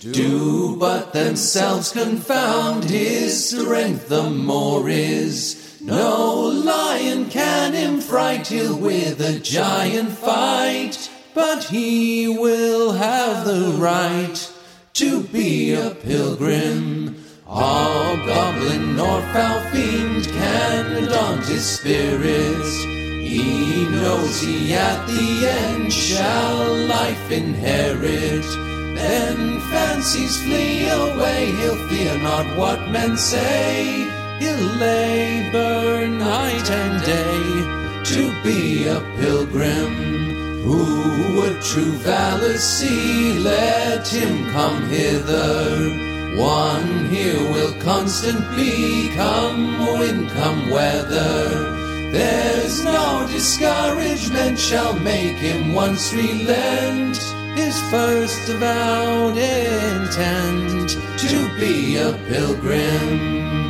do but themselves confound his strength the more is. No lion can him fright, he'll with a giant fight, but he will have the right to be a pilgrim. All goblin nor foul fiend can daunt his spirits. He knows he at the end shall life inherit. Fancies flee away, he'll fear not what men say. He'll labor night and day to be a pilgrim. Who would true valor see, let him come hither. One here will constant be, come wind, come weather. There's no discouragement shall make him once relent first avowed intent to be a pilgrim.